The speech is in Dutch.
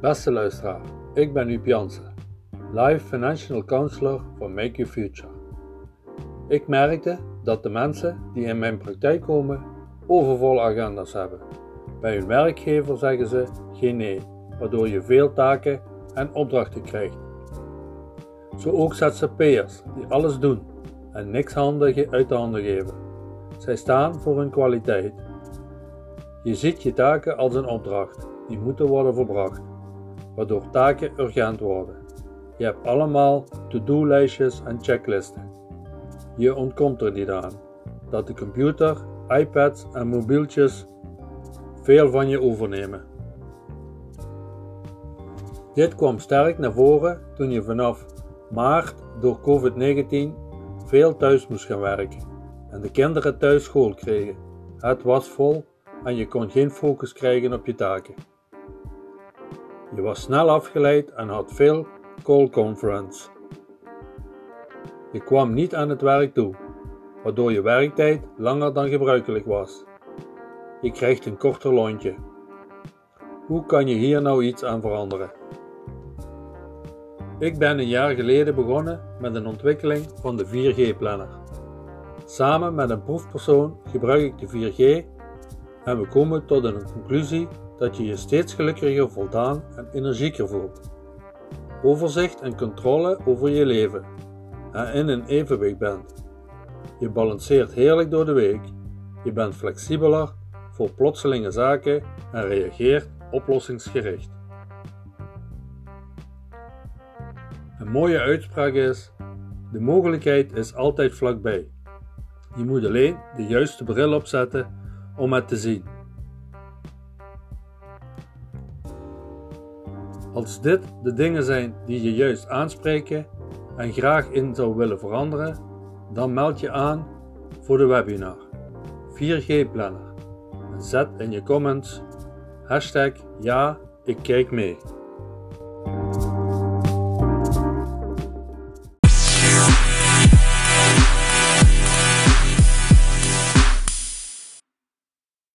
Beste luisteraar, ik ben Huub Jansen, Live Financial Counselor van Make Your Future. Ik merkte dat de mensen die in mijn praktijk komen overvolle agenda's hebben. Bij hun werkgever zeggen ze geen nee, waardoor je veel taken en opdrachten krijgt. Zo ook ZZP'ers die alles doen en niks handen uit de handen geven. Zij staan voor hun kwaliteit. Je ziet je taken als een opdracht die moeten worden verbracht, waardoor taken urgent worden. Je hebt allemaal to-do-lijstjes en checklisten. Je ontkomt er niet aan dat de computer, iPads en mobieltjes veel van je overnemen. Dit kwam sterk naar voren toen je vanaf maart door COVID-19 veel thuis moest gaan werken en de kinderen thuis school kregen. Het was vol en je kon geen focus krijgen op je taken. Je was snel afgeleid en had veel call conference. Je kwam niet aan het werk toe, waardoor je werktijd langer dan gebruikelijk was. Je krijgt een korter lontje. Hoe kan je hier nou iets aan veranderen? Ik ben een jaar geleden begonnen met een ontwikkeling van de 4G-planner. Samen met een proefpersoon gebruik ik de 4G en we komen tot een conclusie dat je je steeds gelukkiger, voldaan en energieker voelt. Overzicht en controle over je leven en in een evenwicht bent. Je balanceert heerlijk door de week, je bent flexibeler voor plotselinge zaken en reageert oplossingsgericht. Een mooie uitspraak is: de mogelijkheid is altijd vlakbij. Je moet alleen de juiste bril opzetten om het te zien. Als dit de dingen zijn die je juist aanspreken en graag in zou willen veranderen, dan meld je aan voor de webinar 4G Planner en zet in je comments hashtag ja, ik kijk mee.